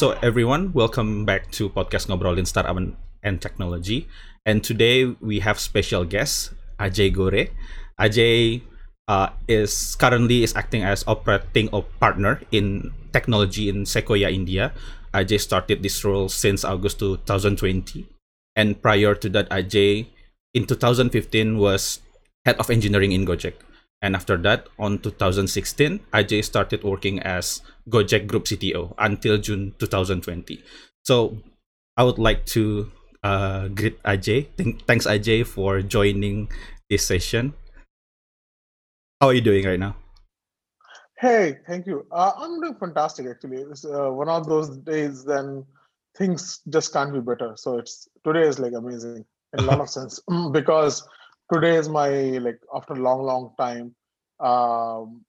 so everyone, welcome back to podcast Ngobrolin Startup and Technology. And today we have special guest Ajay Gore. Ajay uh, is currently is acting as operating partner in technology in Sequoia, India. Ajay started this role since August 2020, and prior to that, Ajay in 2015 was head of engineering in Gojek. And after that, on 2016, Ajay started working as Gojek Group CTO until June 2020. So I would like to uh, greet Ajay. Th- thanks, Ajay, for joining this session. How are you doing right now? Hey, thank you. Uh, I'm doing fantastic, actually. It's uh, one of those days then things just can't be better. So it's today is like amazing in a lot of sense because today is my like after a long long time um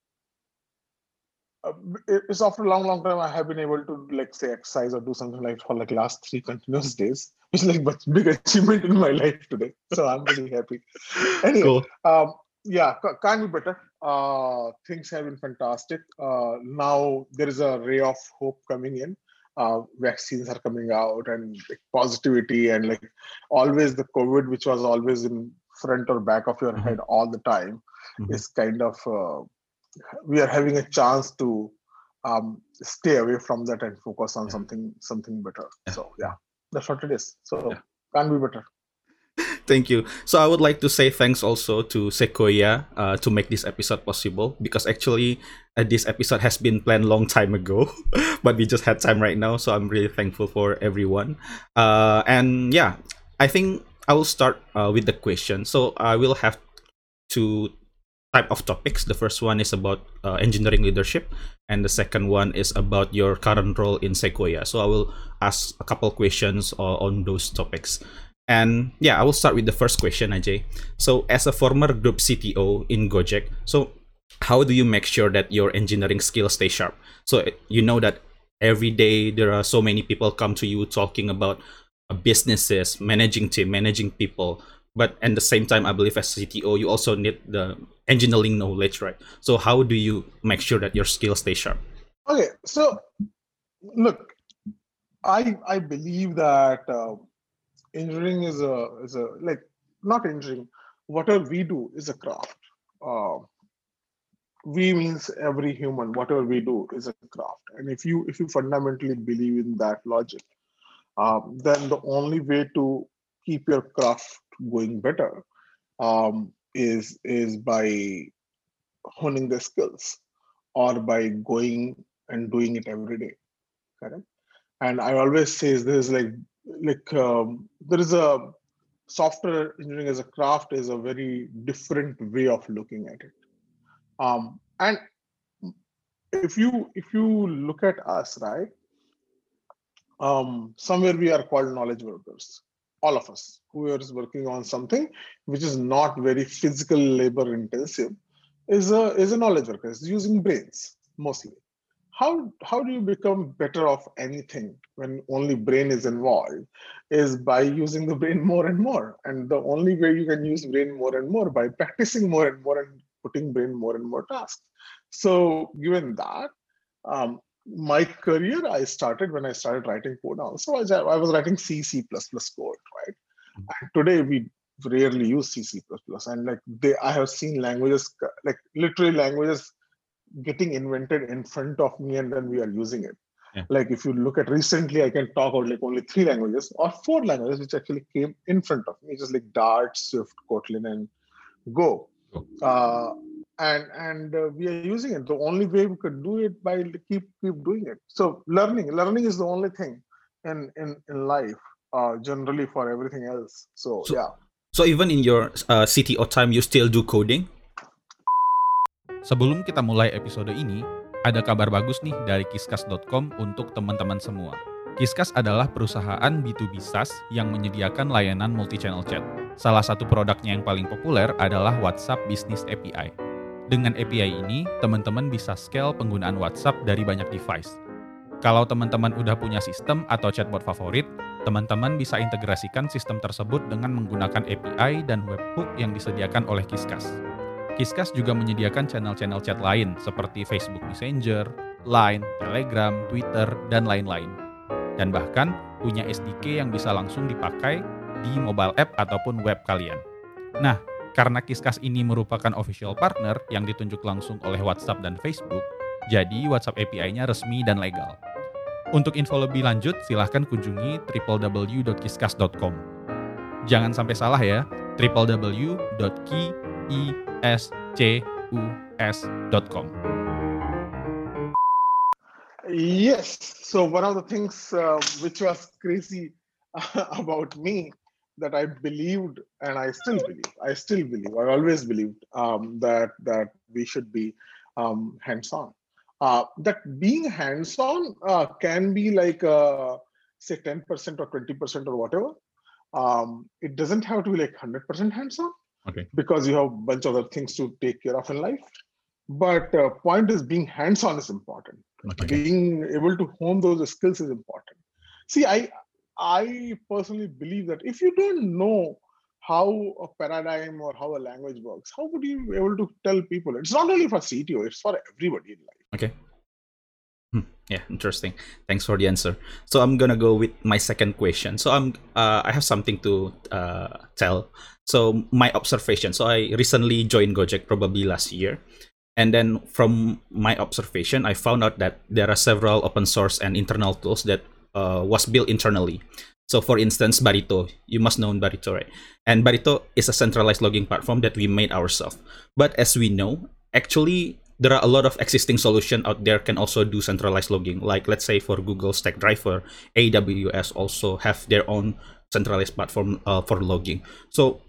uh, it's after a long long time i have been able to like say exercise or do something like for like last three continuous days which is like much big achievement in my life today. So i'm really happy. Anyway cool. um yeah can't be better. Uh things have been fantastic. Uh now there is a ray of hope coming in. Uh, vaccines are coming out and like, positivity and like always the covid which was always in front or back of your mm-hmm. head all the time mm-hmm. is kind of uh, we are having a chance to um, stay away from that and focus on yeah. something something better yeah. so yeah that's what it is so yeah. can't be better Thank you. So I would like to say thanks also to Sequoia uh, to make this episode possible because actually uh, this episode has been planned long time ago, but we just had time right now. So I'm really thankful for everyone. Uh, and yeah, I think I will start uh, with the question. So I will have two type of topics. The first one is about uh, engineering leadership, and the second one is about your current role in Sequoia. So I will ask a couple questions uh, on those topics. And yeah, I will start with the first question, Ajay. So, as a former group CTO in Gojek, so how do you make sure that your engineering skills stay sharp? So you know that every day there are so many people come to you talking about businesses, managing team, managing people. But at the same time, I believe as CTO, you also need the engineering knowledge, right? So how do you make sure that your skills stay sharp? Okay, so look, I I believe that. Uh, engineering is a is a like not engineering whatever we do is a craft uh, we means every human whatever we do is a craft and if you if you fundamentally believe in that logic um, then the only way to keep your craft going better um, is is by honing the skills or by going and doing it every day correct? And i always say this is like like um, there is a software engineering as a craft is a very different way of looking at it. Um, and if you if you look at us right um, somewhere we are called knowledge workers. All of us who is working on something which is not very physical labor intensive is a is a knowledge worker is using brains mostly. How how do you become better of anything when only brain is involved is by using the brain more and more. And the only way you can use brain more and more by practicing more and more and putting brain more and more tasks. So given that um, my career i started when i started writing code also. I, I was writing c c++ code right? Mm-hmm. and today we rarely use c c++ and like they i have seen languages like literally languages getting invented in front of me and then we are using it. Yeah. like if you look at recently i can talk about like only three languages or four languages which actually came in front of me just like dart swift kotlin and go. Uh, and and uh, we are using it the only way we could do it by keep keep doing it so learning learning is the only thing in in in life uh, generally for everything else so, so yeah so even in your uh, cto time you still do coding Sebelum kita mulai episode ini, ada kabar bagus nih dari kiskas.com untuk teman-teman semua. Kiskas adalah perusahaan B2B SaaS yang menyediakan layanan multi-channel chat. Salah satu produknya yang paling populer adalah WhatsApp Business API. Dengan API ini, teman-teman bisa scale penggunaan WhatsApp dari banyak device. Kalau teman-teman udah punya sistem atau chatbot favorit, teman-teman bisa integrasikan sistem tersebut dengan menggunakan API dan webhook yang disediakan oleh Kiskas. Kiskas juga menyediakan channel-channel chat lain seperti Facebook Messenger, Line, Telegram, Twitter, dan lain-lain. dan bahkan punya SDK yang bisa langsung dipakai di mobile app ataupun web kalian. Nah, karena Kiskas ini merupakan official partner yang ditunjuk langsung oleh WhatsApp dan Facebook, jadi WhatsApp API-nya resmi dan legal. Untuk info lebih lanjut, silahkan kunjungi www.kiskas.com. Jangan sampai salah ya, www.kiscus.com. Yes. So one of the things uh, which was crazy about me that I believed, and I still believe, I still believe, I always believed um, that that we should be um, hands-on. Uh, that being hands-on uh, can be like uh, say 10% or 20% or whatever. Um, it doesn't have to be like 100% hands-on Okay. because you have a bunch of other things to take care of in life. But uh, point is being hands-on is important Okay. being able to hone those skills is important see i i personally believe that if you don't know how a paradigm or how a language works how would you be able to tell people it's not only for cto it's for everybody in life Okay. Hmm, Yeah, interesting. Thanks for the answer. So I'm gonna go with my second question. So I'm uh, I have something to uh, tell. So my observation. So I recently joined Gojek probably last year, and then from my observation, I found out that there are several open source and internal tools that uh, was built internally. So for instance, Barito, you must know Barito, right? And Barito is a centralized logging platform that we made ourselves. But as we know, actually there are a lot of existing solution out there can also do centralized logging. Like let's say for Google Stackdriver, AWS also have their own centralized platform uh, for logging. So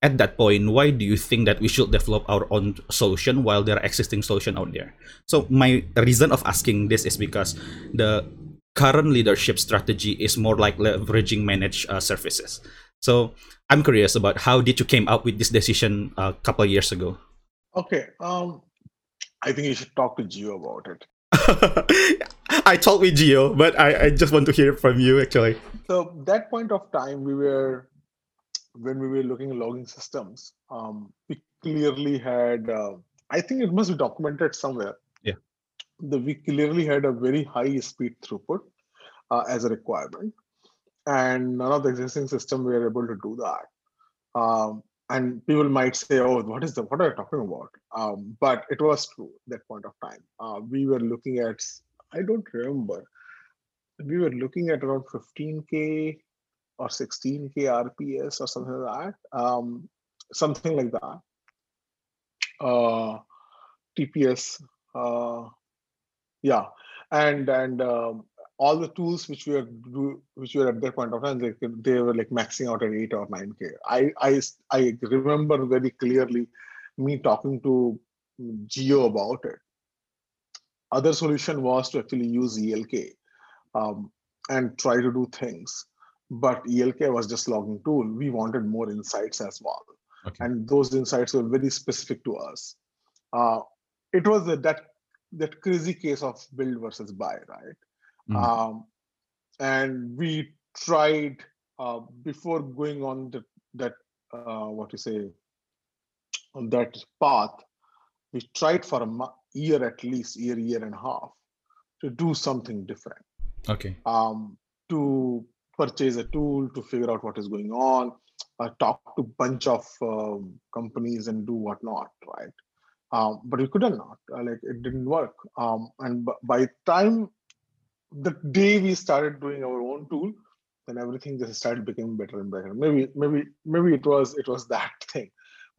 at that point, why do you think that we should develop our own solution while there are existing solution out there? So my reason of asking this is because the current leadership strategy is more like leveraging managed uh, services. So I'm curious about how did you came up with this decision a couple years ago? okay um i think you should talk to Gio about it I talked with Gio, but I, I just want to hear from you actually. so that point of time we were when we were looking at logging systems um, we clearly had uh, i think it must be documented somewhere. The we clearly had a very high speed throughput uh, as a requirement. And none of the existing system were able to do that. Um, and people might say oh what is the what are you talking about? Um, but it was true at that point of time. Uh, we were looking at i don't remember we were looking at around 15k or 16k rps or something like that. Um, something like that. Uh, tps uh, yeah. And and um, all the tools which were which were at that point of time they, they were like maxing out at 8 or 9k i i i remember very clearly me talking to Gio about it. Other solution was to actually use elk um, and try to do things. But elk was just logging tool. We wanted more insights as well. Okay. and those insights were very specific to us. Uh, it was a, that that crazy case of build versus buy right Mhm. um, and we tried uh, before going on the, that uh, what you say on that path we tried for a mo- year at least year year and a half to do something different Okay. um, to purchase a tool to figure out what is going on uh, talk to bunch of um, companies and do whatnot right um, but we couldn't not uh, like it didn't work. Um, and b- by time the day we started doing our own tool then everything just started becoming better and better. Maybe maybe maybe it was it was that thing.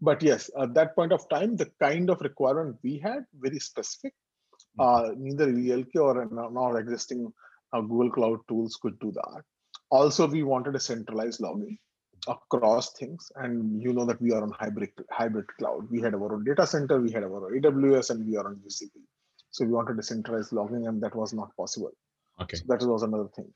But yes at that point of time the kind of requirement we had very specific uh, neither elk or non existing uh, google cloud tools could do that. Also we wanted a centralized logging across things and you know that we are on hybrid hybrid cloud we had our own data center we had our aws and we are on gcp so we wanted a centralized logging and that was not possible Okay. so that was another thing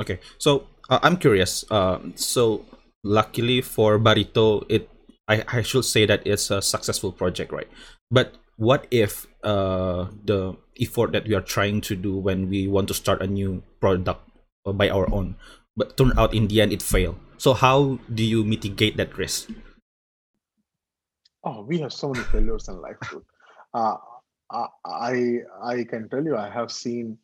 Okay. So uh, I'm curious. Uh, so luckily for Barito, it I, I should say that it's a successful project, right? But what if uh, the effort that we are trying to do when we want to start a new product uh, by our own, but turn out in the end it failed? So how do you mitigate that risk? oh we have so many failures in life. Uh, I I I can tell you I have seen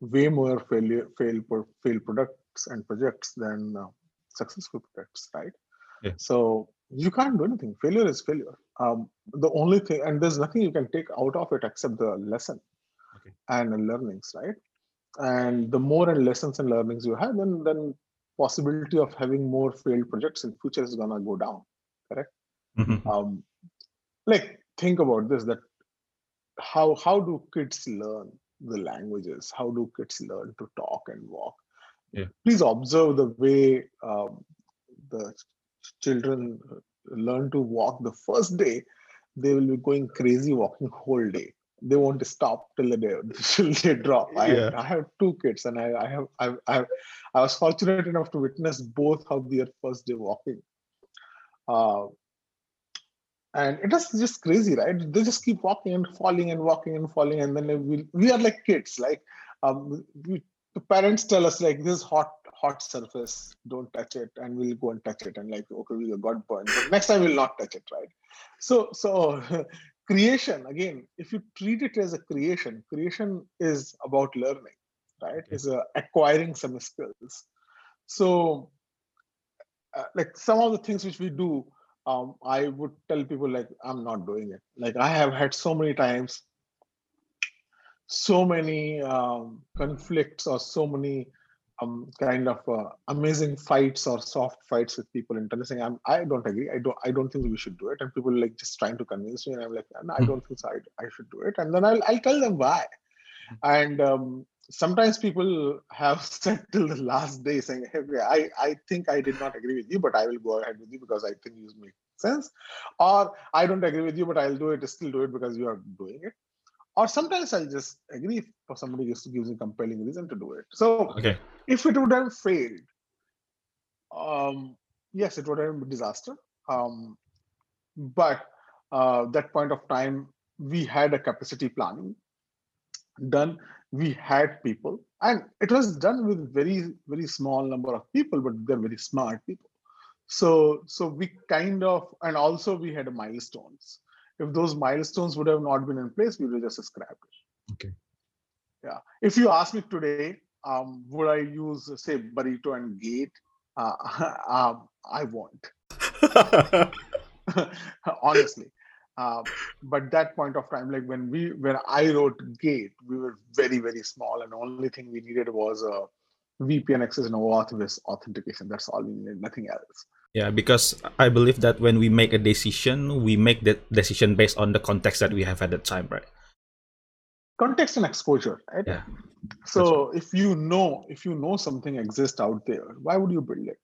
way more failure fail fail products and projects than uh, successful products right Yeah. so you can't do anything failure is failure um, the only thing and there's nothing you can take out of it except the lesson Okay. and the learnings right and the more and lessons and learnings you have then then possibility of having more failed projects in future is gonna go down Mhm. um, like think about this that how how do kids learn the languages? How do kids learn to talk and walk? Yeah. please observe the way um, the children learn to walk. The first day they will be going crazy walking whole day they won't stop till the day till they drop. I, Yeah. I have two kids and I, I have I, I I was fortunate enough to witness both of their first day walking. Uh, and it is just crazy right? They just keep walking and falling and walking and falling and then we, we are like kids like um, we, the parents tell us like this hot hot surface don't touch it and we'll go and touch it and like okay we got burned but next time we'll not touch it right? So so creation again if you treat it as a creation creation is about learning right? Is uh, acquiring some skills. So uh, like some of the things which we do um, I would tell people like I'm not doing it. Like I have had so many times, so many um, conflicts or so many um, kind of uh, amazing fights or soft fights with people internally saying I'm, I don't agree. I don't. I don't think we should do it. And people like just trying to convince me, and I'm like, no, I Hmm. don't think so. I, I should do it. And then I'll I'll tell them why. And um, sometimes people have said till the last day saying, hey, I, I think I did not agree with you, but I will go ahead with you because I think you make sense. Or I don't agree with you, but I'll do it, still do it because you are doing it. Or sometimes I'll just agree for somebody just gives me compelling reason to do it. So Okay. if it would have failed, um, yes, it would have been a disaster. Um, but uh, that point of time, we had a capacity planning done. We had people, and it was done with very very small number of people, but they're very smart people. So so we kind of, and also we had milestones. If those milestones would have not been in place, we would have just scrapped it. Okay. Yeah. If you ask me today, um, would I use say Barito and gate? Uh, um, I won't honestly uh, but that point of time like when we when i wrote gate we were very very small and the only thing we needed was a vpn access and OAuth with authentication that's all we needed nothing else yeah, because I believe that when we make a decision, we make that decision based on the context that we have at the time, right? context and exposure right Yeah. so if you know if you know something exists out there why would you build it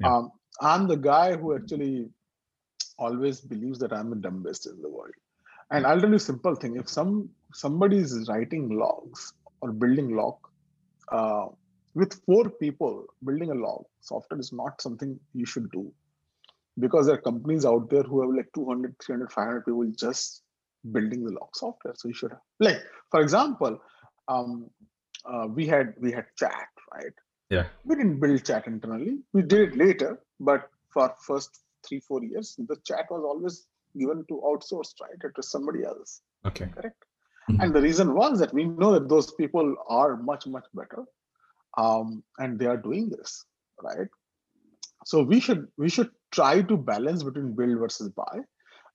Yeah. um, i'm the guy who actually always believes that i'm the dumbest in the world and i'll tell you a simple thing if some somebody is writing logs or building log uh, with four people building a log software is not something you should do. Because there are companies out there who have like 200 300 500 people just building the log software. So you should have like for example um, uh, we had we had chat right? Yeah. we didn't build chat internally. We did it later but for first three four years the chat was always given to outsourced right? It was somebody else. Okay. correct? Mhm. and the reason was that we know that those people are much much better um, and they are doing this right so we should we should try to balance between build versus buy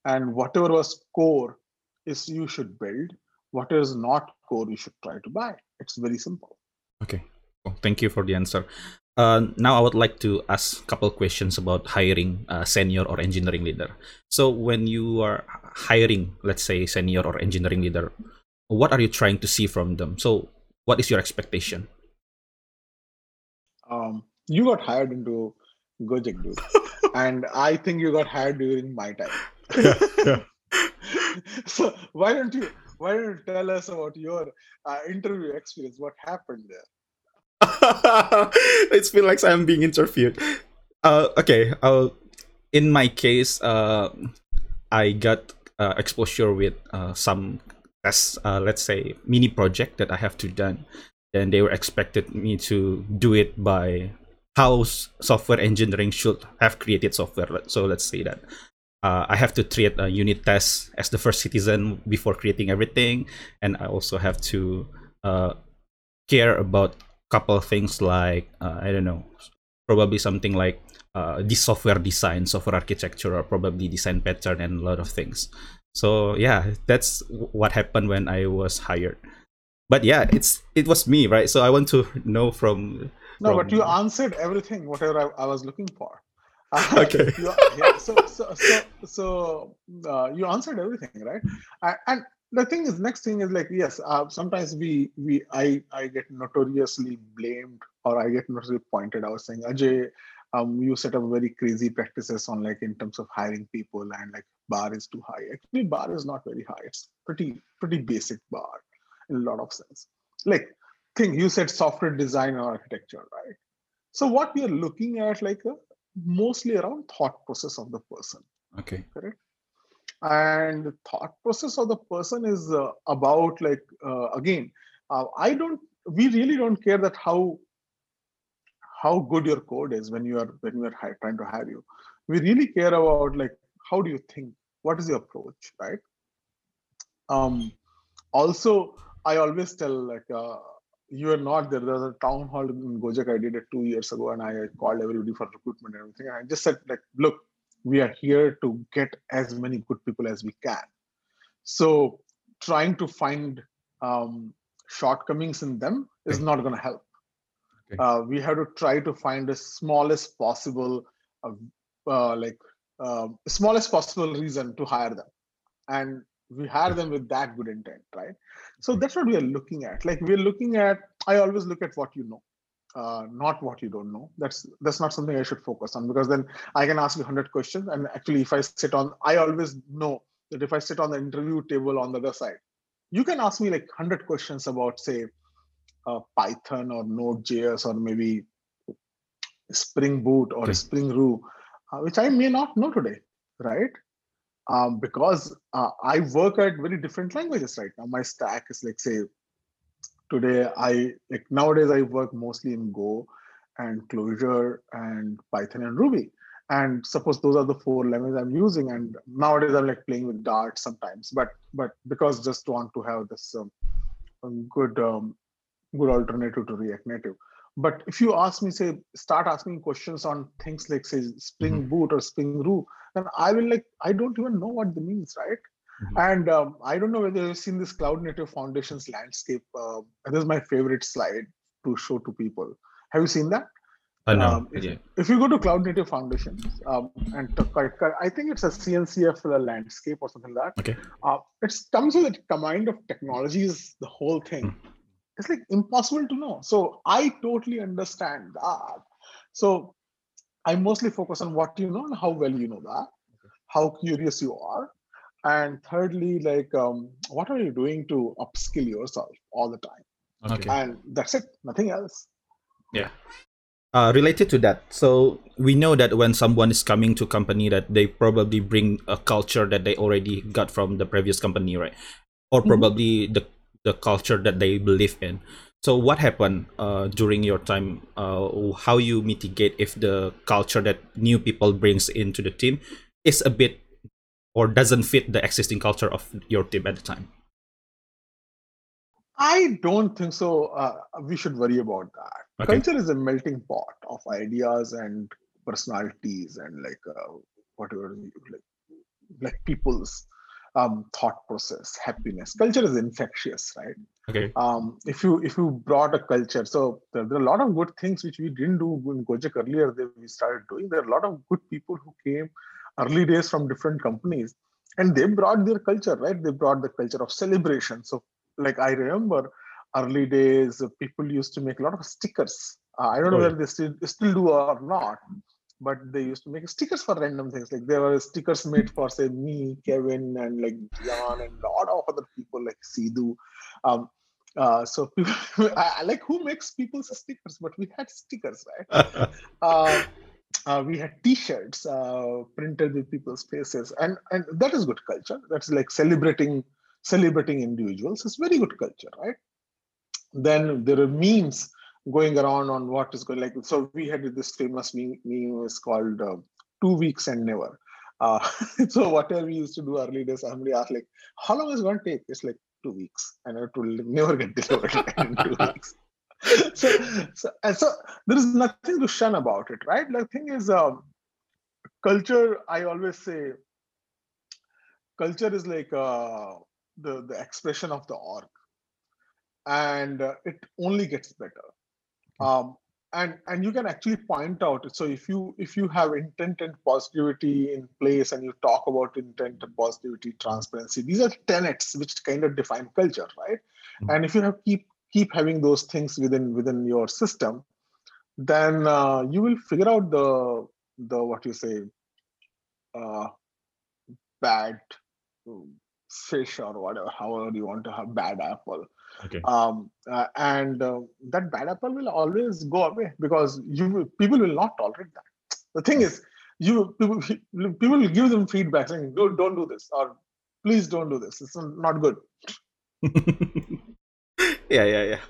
and whatever was core is you should build what is not core you should try to buy it's very simple Okay. Cool. Thank you for the answer. Uh, now I would like to ask a couple questions about hiring a senior or engineering leader. So when you are hiring, let's say senior or engineering leader, what are you trying to see from them? So what is your expectation? Um, you got hired into Gojek, dude. and I think you got hired during my time. so why don't you why don't you tell us about your uh, interview experience? What happened there? it feels like I'm being interviewed. Uh, okay. Uh, in my case, uh, I got uh, exposure with uh, some as uh, let's say mini project that I have to done, and they were expected me to do it by how software engineering should have created software. So let's say that. Uh, I have to treat a unit test as the first citizen before creating everything, and I also have to uh, care about a couple of things like uh, I don't know, probably something like uh, the software design, software architecture, or probably design pattern and a lot of things. So yeah, that's what happened when I was hired. But yeah, it's it was me, right? So I want to know from. No, from- but you answered everything, whatever I, I was looking for. Okay. You- yeah, so so so, so uh, you answered everything, right? I, and the thing is, next thing is like yes, uh, sometimes we we I I get notoriously blamed or I get notoriously pointed out saying Ajay, um, you set up very crazy practices on like in terms of hiring people and like bar is too high. Actually, bar is not very high. It's pretty pretty basic bar in a lot of sense. Like think you said software design or architecture, right? So what we are looking at like a, mostly around thought process of the person Okay. Correct. And the thought process of the person is uh, about like uh, again uh, i don't we really don't care that how how good your code is when you are when we are trying to hire you we really care about like how do you think what is your approach right um also i always tell like uh, you are not there there's a town hall in gojek i did it two years ago and i called everybody for recruitment and everything and i just said like look we are here to get as many good people as we can. So trying to find um, shortcomings in them is not going to help. Okay. Uh, we have to try to find the smallest possible, uh, uh, like smallest possible reason to hire them, and we hire them with that good intent, right? So that's what we are looking at. Like we're looking at. I always look at what you know. Uh, not what you don't know. That's that's not something I should focus on because then I can ask you 100 questions. And actually, if I sit on, I always know that if I sit on the interview table on the other side, you can ask me like 100 questions about, say, uh, Python or Node.js or maybe Spring Boot or Okay. Spring Roo, uh, which I may not know today, right? Um, because uh, I work at very different languages right now. My stack is like, say, today I like nowadays I work mostly in Go and Clojure and Python and Ruby. And suppose those are the four languages I'm using. And nowadays I'm like playing with Dart sometimes, but but because just want to have this um, good um, good alternative to React Native. But if you ask me, say, start asking questions on things like say Spring Boot or Spring Roo, then I will like I don't even know what the means, right? Mhm. And um, I don't know whether you've seen this Cloud Native Foundations landscape. Uh, this is my favorite slide to show to people. Have you seen that? I know. Um, if, yeah. if you go to Cloud Native Foundations, um, and to, I think it's a CNCF landscape or something like that. Okay. Uh, it comes with a command of technologies, the whole thing. Hmm. It's like impossible to know. So I totally understand that. So I mostly focus on what you know and how well you know that, how curious you are. And thirdly, like, um, what are you doing to upskill yourself all the time? Okay. And that's it, nothing else. uh, related to that so we know that when someone is coming to company that they probably bring a culture that they already got from the previous company right or Mhm. probably the the culture that they believe in so what happened uh, during your time uh, how you mitigate if the culture that new people brings into the team is a bit or doesn't fit the existing culture of your team at the time I don't think so. Uh, we should worry about that. Okay. Culture is a melting pot of ideas and personalities and like uh, whatever like like people's um, thought process, happiness. Culture is infectious, right? Okay Um, if you if you brought a culture, so there, there are a lot of good things which we didn't do in Gojek earlier that we started doing. There are a lot of good people who came early days from different companies, and they brought their culture, right? They brought the culture of celebration. So like I remember early days, people used to make a lot of stickers. Uh, I don't know Oh, yeah. whether they still, still do or not, but they used to make stickers for random things. Like there were stickers made for say me, Kevin, and like Jan, and a lot of other people like Sidu. Um, uh, so people, I, I like who makes people's stickers, but we had stickers, right? uh, uh, we had T-shirts uh, printed with people's faces, and and that is good culture. That's like celebrating celebrating individuals. It's very good culture, right? Then there are memes going around on what is going like. So we had this famous meme, meme is called uh, two weeks and never. Uh, so whatever we used to do early days, somebody asked like, how long is it going to take? It's like two weeks, and it will never get delivered in two weeks. so, so, and so there is nothing to shun about it, right? The thing is, um, culture. I always say, culture is like uh, the the expression of the org, and uh, it only gets better. Um, and and you can actually point out so if you if you have intent and positivity in place and you talk about intent and positivity transparency these are tenets which kind of define culture right? Mm-hmm. and if you have keep keep having those things within within your system then uh, you will figure out the the what you say uh, bad fish or whatever however you want to have bad apple Okay. um, uh, and uh, that bad apple will always go away because you people will not tolerate that. The thing is you people, people will give them feedback saying don't, don't do this or please don't do this. It's not good. Yeah yeah yeah.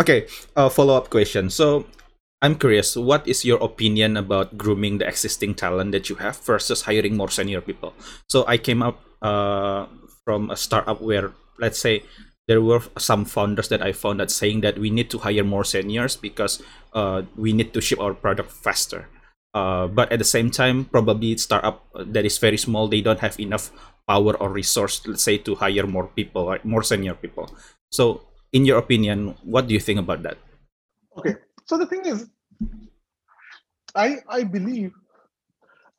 Okay uh, follow-up question. So i'm curious what is your opinion about grooming the existing talent that you have versus hiring more senior people? So i came up uh, from a startup where let's say there were some founders that I found that saying that we need to hire more seniors because uh, we need to ship our product faster. Uh, but at the same time, probably startup that is very small, they don't have enough power or resource, let's say, to hire more people, right? more senior people. So, in your opinion, what do you think about that? Okay, so the thing is, I I believe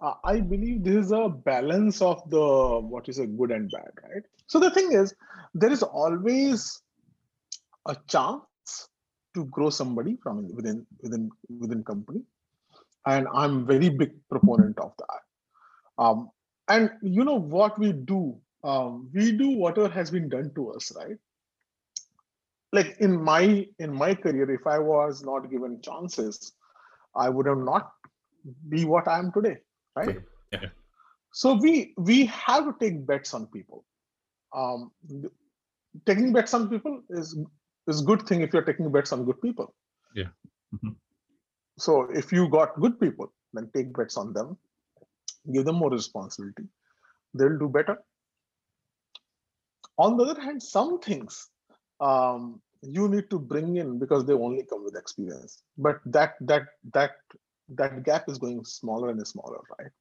uh, I believe this is a balance of the what is a good and bad, right? So the thing is, there is always a chance to grow somebody from within within within company, and I'm very big proponent of that. Um, and you know what we do, um, we do whatever has been done to us, right? Like in my in my career, if I was not given chances, I would have not be what I am today right yeah. so we we have to take bets on people um, taking bets on people is is good thing if you're taking bets on good people. Yeah. Mm-hmm. so if you got good people then take bets on them give them more responsibility. They'll do better. On the other hand some things um, you need to bring in because they only come with experience. But that that that that gap is going smaller and smaller, right?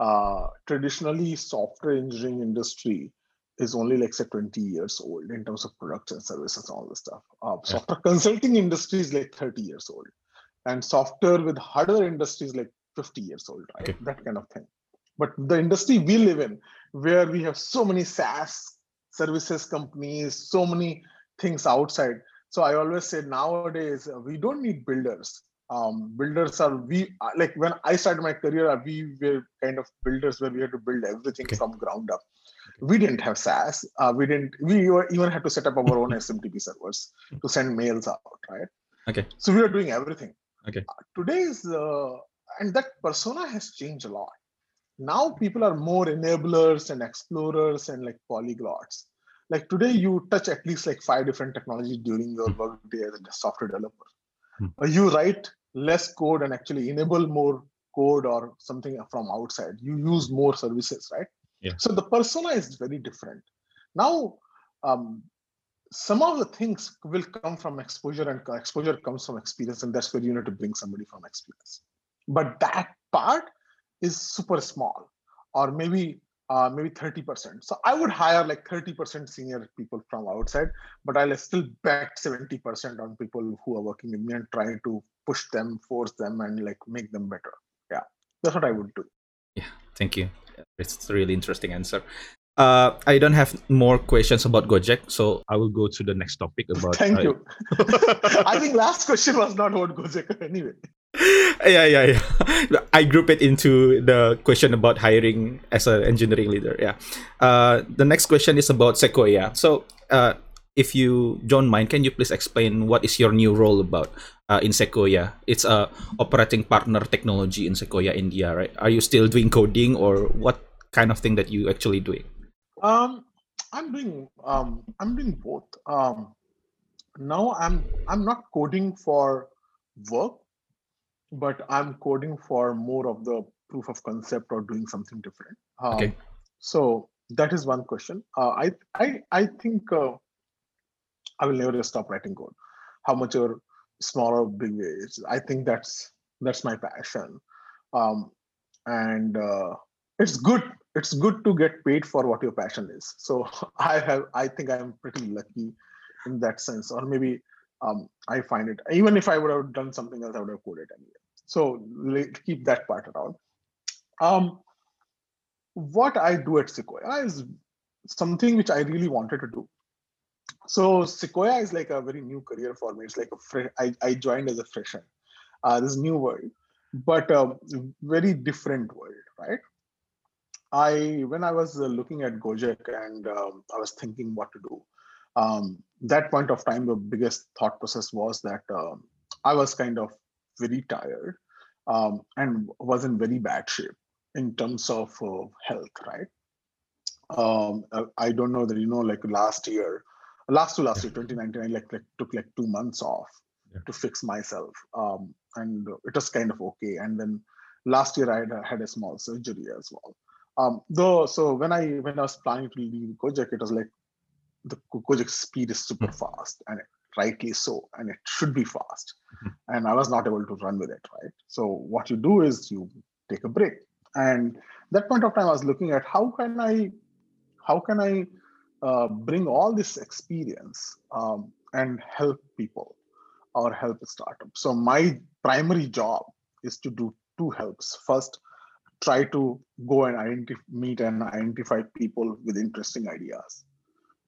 Uh, traditionally, software engineering industry is only like say 20 years old in terms of products and services and all this stuff. Uh, yeah. Software consulting industry is like 30 years old, and software with hardware industry is like 50 years old, right? Okay. That kind of thing. But the industry we live in, where we have so many SaaS services companies, so many things outside. So I always say nowadays we don't need builders um, builders are we uh, like when I started my career, uh, we were kind of builders where we had to build everything okay. from ground up. We didn't have SaaS. Uh, we didn't. We even had to set up our own SMTP servers to send mails out, right? Okay. So we are doing everything. Okay. Uh, today's uh, and that persona has changed a lot. Now people are more enablers and explorers and like polyglots. Like today, you touch at least like five different technologies during your hmm. work day as a software developer hmm. you write less code and actually enable more code or something from outside. You use more services right? Yeah. so the persona is very different. Now um, some of the things will come from exposure and exposure comes from experience and that's where you need to bring somebody from experience. But that part is super small. Or maybe uh, maybe 30%. So I would hire like 30% senior people from outside, but I'll still bet 70% on people who are working with me and try to push them, force them, and like make them better. Yeah, that's what I would do. Yeah, thank you. It's a really interesting answer. Uh, I don't have more questions about Gojek, so I will go to the next topic about. Thank you. I think last question was not about Gojek anyway. yeah, yeah, yeah. I group it into the question about hiring as an engineering leader. Yeah. Uh, the next question is about Sequoia. So, uh, if you don't mind, can you please explain what is your new role about uh, in Sequoia? It's a operating partner technology in Sequoia India, right? Are you still doing coding, or what kind of thing that you actually doing? Um, I'm doing um, I'm doing both. Um, now I'm I'm not coding for work but I'm coding for more of the proof of concept or doing something different. Um, okay. So that is one question. Uh, I I I think uh, I will never stop writing code. how much or small or big ways. I think that's that's my passion, um, and uh, it's good. It's good to get paid for what your passion is. So I have. I think I'm pretty lucky in that sense, or maybe um, I find it. Even if I would have done something else, I would have coded anyway. So keep that part around. Um, what I do at Sequoia is something which I really wanted to do. So Sequoia is like a very new career for me. It's like a fresh. I, I joined as a fresher. Uh, this new world, but a very different world, right? I when I was uh, looking at Gojek and um, I was thinking what to do. Um, that point of time, the biggest thought process was that um, I was kind of very tired um, and was in very bad shape in terms of uh, health, right? Um, uh, I don't know that you know, like last year, last to last year, 2019, I like, like took like two months off yeah. to fix myself, um, and it was kind of okay. And then last year, I had, had a small surgery as well. Um, though, so when I when I was planning to leave Gojek, it was like the Gojek speed is super mm-hmm. fast, and it, rightly so, and it should be fast. Mm-hmm. And I was not able to run with it, right? So what you do is you take a break and that point of time i was looking at how can i how can i uh, bring all this experience um, and help people or help a startup so my primary job is to do two helps first try to go and identify meet and identify people with interesting ideas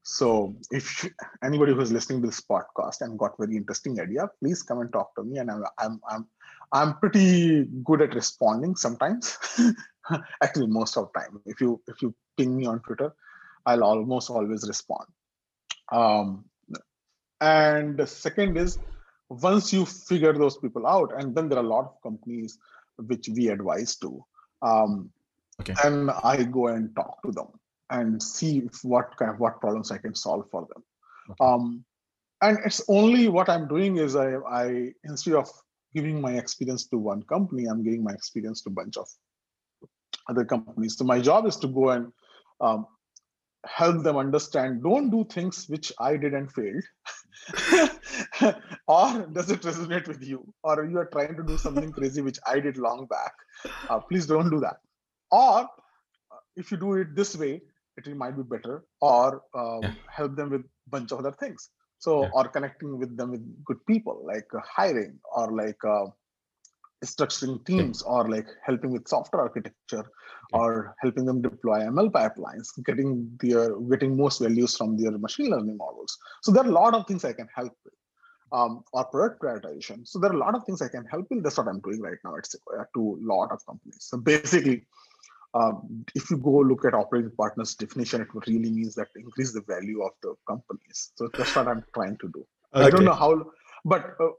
so if anybody who's listening to this podcast and got very interesting idea please come and talk to me and i'm i'm, I'm I'm pretty good at responding sometimes. Actually, most of the time. If you if you ping me on Twitter, I'll almost always respond. Um, and the second is once you figure those people out, and then there are a lot of companies which we advise to. Um, okay. And I go and talk to them and see what kind of what problems I can solve for them. Okay. Um, and it's only what I'm doing is I, I instead of giving my experience to one company, I'm giving my experience to a bunch of other companies. So my job is to go and um, help them understand don't do things which I did and failed. or does it resonate with you? Or you are trying to do something crazy which I did long back. Uh, please don't do that. Or uh, if you do it this way, it might be better. Or um, yeah. help them with a bunch of other things so yeah. or connecting with them with good people like uh, hiring or like uh, structuring teams yeah. or like helping with software architecture or helping them deploy ml pipelines getting their getting most values from their machine learning models so there are a lot of things i can help with um, or product prioritization so there are a lot of things i can help with that's what i'm doing right now at sequoia to a lot of companies so basically um, if you go look at operating partners definition, it really means that increase the value of the companies. So that's what I'm trying to do. Okay. I don't know how, but uh,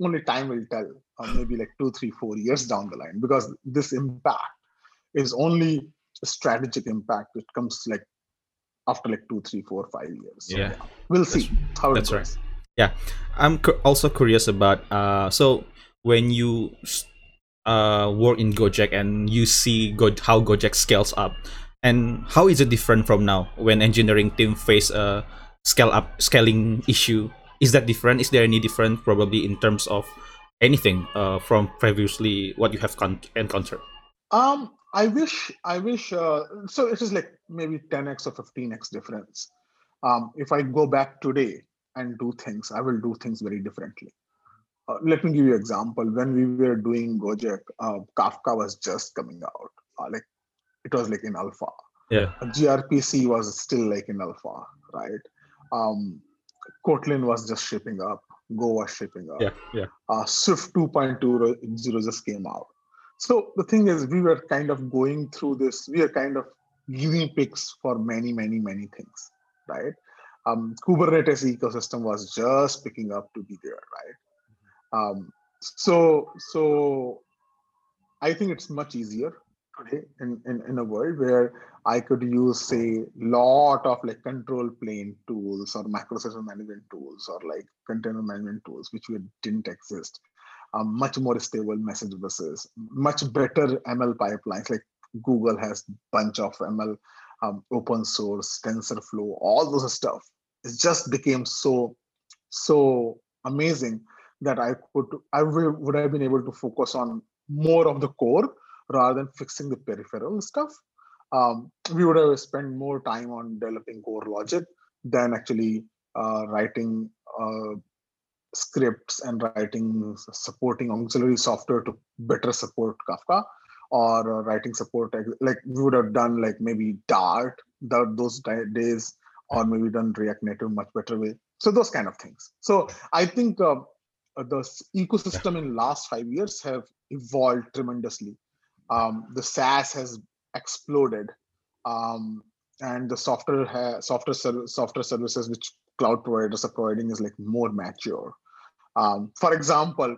only time will tell. Uh, maybe like two, three, four years down the line, because this impact is only a strategic impact. It comes like after like two, three, four, five years. So, yeah. we'll see that's, how it that's goes. right. Yeah, I'm cu- also curious about. Uh, so when you uh, work in Gojek and you see Go- how Gojek scales up, and how is it different from now when engineering team face a scale up scaling issue? Is that different? Is there any different probably in terms of anything uh, from previously what you have con- encountered? Um, I wish, I wish. Uh, so it is like maybe 10x or 15x difference. Um, if I go back today and do things, I will do things very differently. Uh, let me give you an example. When we were doing Gojek, uh, Kafka was just coming out. Uh, like it was like in alpha. Yeah. gRPC was still like in alpha, right? Um, Kotlin was just shipping up. Go was shipping up. Yeah, yeah. Uh, Swift 2.20 just came out. So the thing is, we were kind of going through this. We are kind of giving picks for many, many, many things, right? Um, Kubernetes ecosystem was just picking up to be there, right? Um, so so I think it's much easier today in, in, in a world where I could use say lot of like control plane tools or microservice management tools or like container management tools which we didn't exist. Um, much more stable message buses, much better ML pipelines. Like Google has bunch of ML um, open source, TensorFlow, all those stuff. It just became so so amazing that I could I would have been able to focus on more of the core rather than fixing the peripheral stuff. Um, we would have spent more time on developing core logic than actually uh, writing uh, scripts and writing supporting auxiliary software to better support Kafka or uh, writing support like we would have done like maybe Dart that those days or maybe done React Native much better way. So those kind of things. So I think uh, the ecosystem in last five years have evolved tremendously. Um, the SaaS has exploded, um, and the software ha- software software services which cloud providers are providing is like more mature. Um, for example,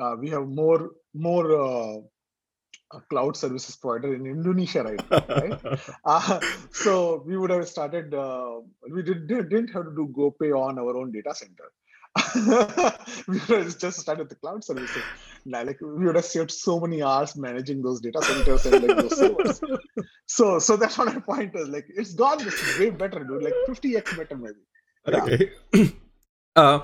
uh, we have more more uh, cloud services provider in Indonesia right now, right? uh, so we would have started. Uh, we did, didn't have to do GoPay on our own data center. we would have just started the cloud services. Like we would have saved so many hours managing those data centers and like those servers. So, so that's what my point is. Like it's gone this way better, dude. Like 50x better, maybe. Okay. uh,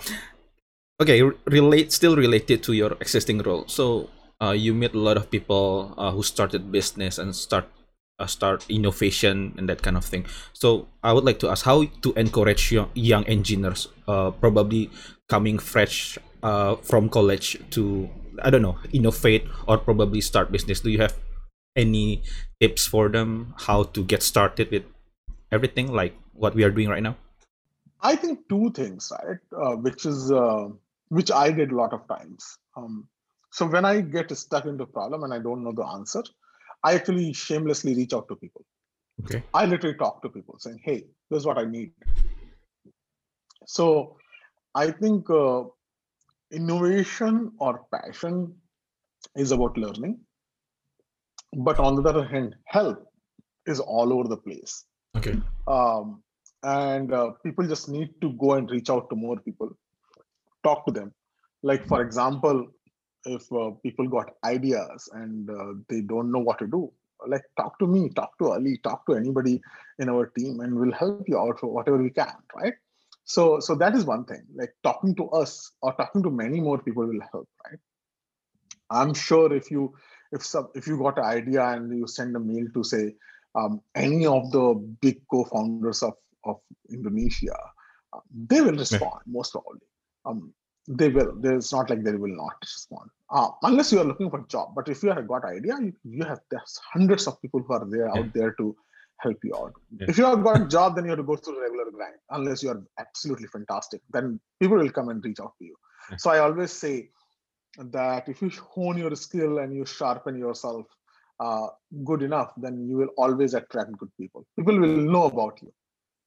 okay. Relate still related to your existing role. So uh, you meet a lot of people uh, who started business and start uh, start innovation and that kind of thing. So I would like to ask how to encourage young, young engineers, uh, probably coming fresh uh, from college to I don't know innovate or probably start business. Do you have any tips for them how to get started with everything like what we are doing right now? I think two things, right? Uh, which is uh, which I did a lot of times. Um, so when I get stuck into a problem and I don't know the answer, I actually shamelessly reach out to people. Okay. I literally talk to people saying, "Hey, this is what I need." So I think uh, innovation or passion is about learning, but on the other hand, help is all over the place. Okay. Um, and uh, people just need to go and reach out to more people, talk to them. Like for example, if uh, people got ideas and uh, they don't know what to do like talk to me talk to ali talk to anybody in our team and we'll help you out for whatever we can right? So so that is one thing like talking to us or talking to many more people will help right? I'm sure if you if some if you got an idea and you send a mail to say um, any of the big co-founders of of indonesia uh, they will respond most probably. Um, they will. It's not like they will not respond. Uh, unless you are looking for a job. But if you have got idea, you, you have there's hundreds of people who are there yeah. out there to help you out. Yeah. If you have got a job, then you have to go through the regular grind. Unless you are absolutely fantastic, then people will come and reach out to you. Yeah. So I always say that if you hone your skill and you sharpen yourself uh, good enough, then you will always attract good people. People will know about you.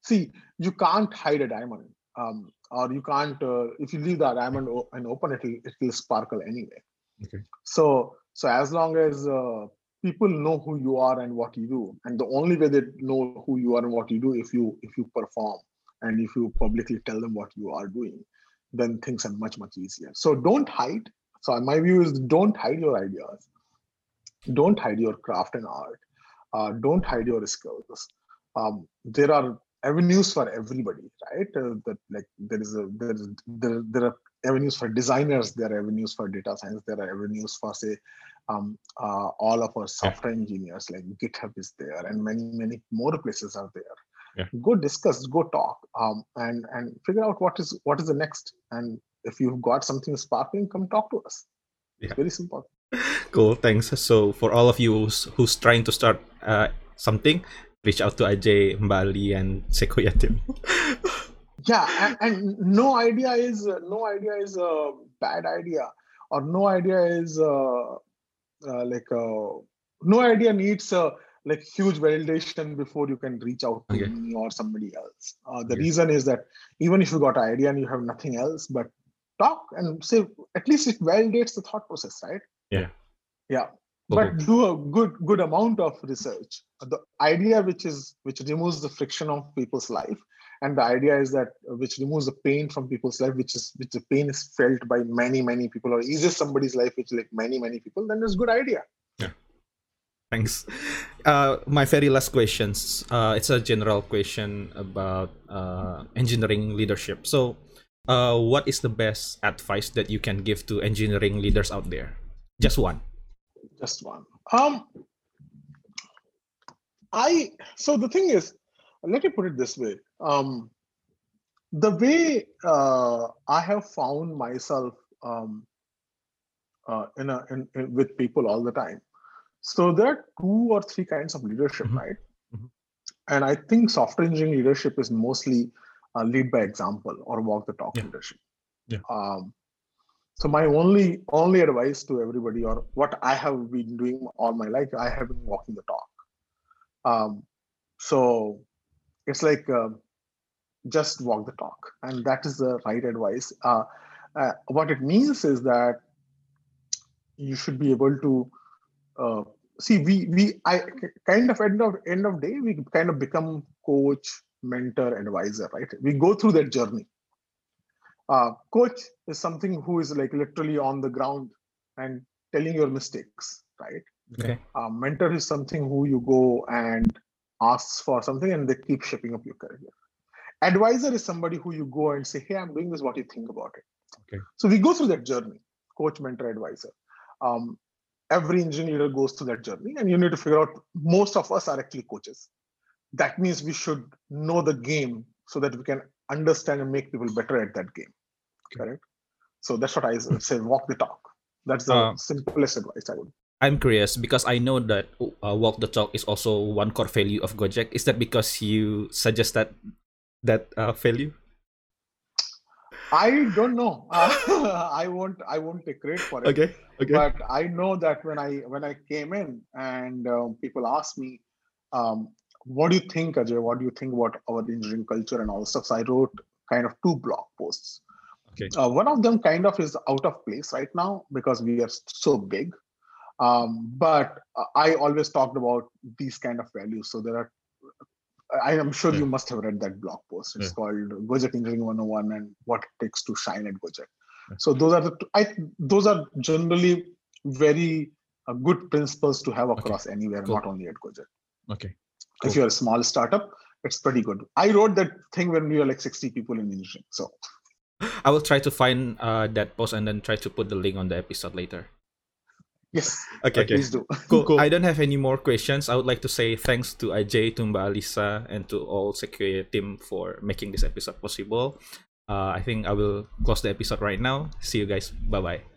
See, you can't hide a diamond. Um, or you can't uh, if you leave the diamond and open it it will sparkle anyway. Okay. So so as long as uh, people know who you are and what you do and the only way they know who you are and what you do if you if you perform and if you publicly tell them what you are doing then things are much much easier. So don't hide. So my view is don't hide your ideas. Don't hide your craft and art. Uh, don't hide your skills. Um, there are avenues for everybody right? Uh, that like there is a there is there, there are avenues for designers there are avenues for data science there are avenues for say um, uh, all of our software yeah. engineers like github is there and many many more places are there. Yeah. go discuss go talk um, and and figure out what is what is the next. And if you've got something sparkling come talk to us. Yeah. it's very simple. Cool. Thanks. So for all of you who's, who's trying to start uh, something reach out to Ajay, Mbali, and Sequoia team. yeah, and, and, no idea is uh, no idea is a bad idea, or no idea is uh, uh, like uh, no idea needs a like huge validation before you can reach out to okay. me or somebody else. Uh, the okay. reason is that even if you got an idea and you have nothing else, but talk and say at least it validates the thought process, right? Yeah. Yeah but do a good good amount of research. The idea which is which removes the friction of people's life and the idea is that uh, which removes the pain from people's life which is which the pain is felt by many many people or eases somebody's life which like many many people then it's a good idea. Yeah. Thanks. Uh, my very last questions. Uh, it's a general question about uh, engineering leadership. So uh, what is the best advice that you can give to engineering leaders out there? Just one. Just one. Um, I so the thing is, let me put it this way. Um, the way uh, I have found myself um, uh, in, a, in, in with people all the time. So there are two or three kinds of leadership, Mhm. right? Mhm. And I think software engineering leadership is mostly uh, lead by example or walk the talk Yeah. leadership. Yeah. Um, so my only only advice to everybody, or what I have been doing all my life, I have been walking the talk. Um, so it's like um, just walk the talk, and that is the right advice. Uh, uh, what it means is that you should be able to uh, see. We we I kind of end of end of day we kind of become coach, mentor, advisor, right? We go through that journey. Uh, coach is something who is like literally on the ground and telling your mistakes, right? Okay. uh, mentor is something who you go and asks for something and they keep shaping up your career advisor is somebody who you go and say hey i'm doing this what do you think about it Okay. so we go through that journey coach mentor advisor um, every engineer goes through that journey and you need to figure out most of us are actually coaches that means we should know the game so that we can understand and make people better at that game correct so that's what i say walk the talk that's the Uh, simplest advice i would I'm curious because I know that uh, walk the talk is also one core value of Gojek. Is that because you suggest that that uh, value? I don't know. Uh, I won't. I won't take credit for it. Okay. Okay. But I know that when I when I came in and um, people asked me, um, "What do you think, Ajay? What do you think about our engineering culture and all this stuff?" So I wrote kind of two blog posts. Okay. Uh, one of them kind of is out of place right now because we are so big. Um, but uh, I always talked about these kind of values. So there are. I am sure Yeah. you must have read that blog post. It's Yeah. called Gojek Engineering 101 and what it takes to shine at Gojek. Yeah. So those are the I those are generally very uh, good principles to have across anywhere, Cool. not only at Gojek. Okay. If you're a small startup, it's pretty good. I wrote that thing when we were like 60 people in engineering. So I will try to find uh, that post and then try to put the link on the episode later. yes, Okay. please do. Cool. Cool. I don't have any more questions. I would like to say thanks to Ajay, to Mbak Alisa, and to all Sequoia team for making this episode possible. Uh, I think I will close the episode right now. See you guys. Bye bye.